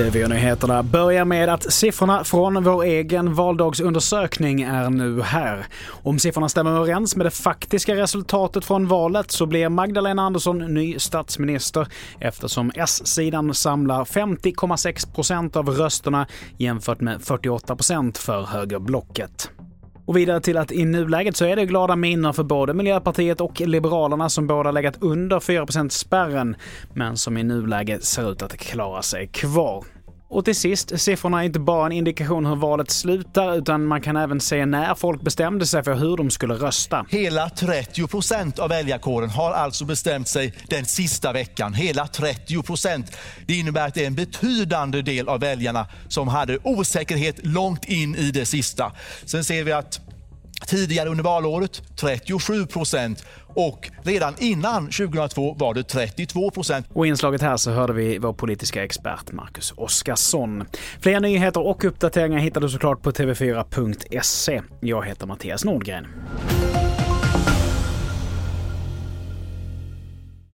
TV-nyheterna börjar med att siffrorna från vår egen valdagsundersökning är nu här. Om siffrorna stämmer överens med det faktiska resultatet från valet så blir Magdalena Andersson ny statsminister eftersom S-sidan samlar 50,6 procent av rösterna jämfört med 48 procent för högerblocket. Och vidare till att i nuläget så är det glada minnen för både Miljöpartiet och Liberalerna som båda legat under 4% spärren men som i nuläget ser ut att klara sig kvar. Och till sist, siffrorna är inte bara en indikation hur valet slutar utan man kan även se när folk bestämde sig för hur de skulle rösta. Hela 30 procent av väljarkåren har alltså bestämt sig den sista veckan. Hela 30 procent. Det innebär att det är en betydande del av väljarna som hade osäkerhet långt in i det sista. Sen ser vi att tidigare under valåret 37 procent och redan innan 2002 var det 32 procent. Och i inslaget här så hörde vi vår politiska expert Marcus Oskarsson. Fler nyheter och uppdateringar hittar du såklart på tv4.se. Jag heter Mattias Nordgren.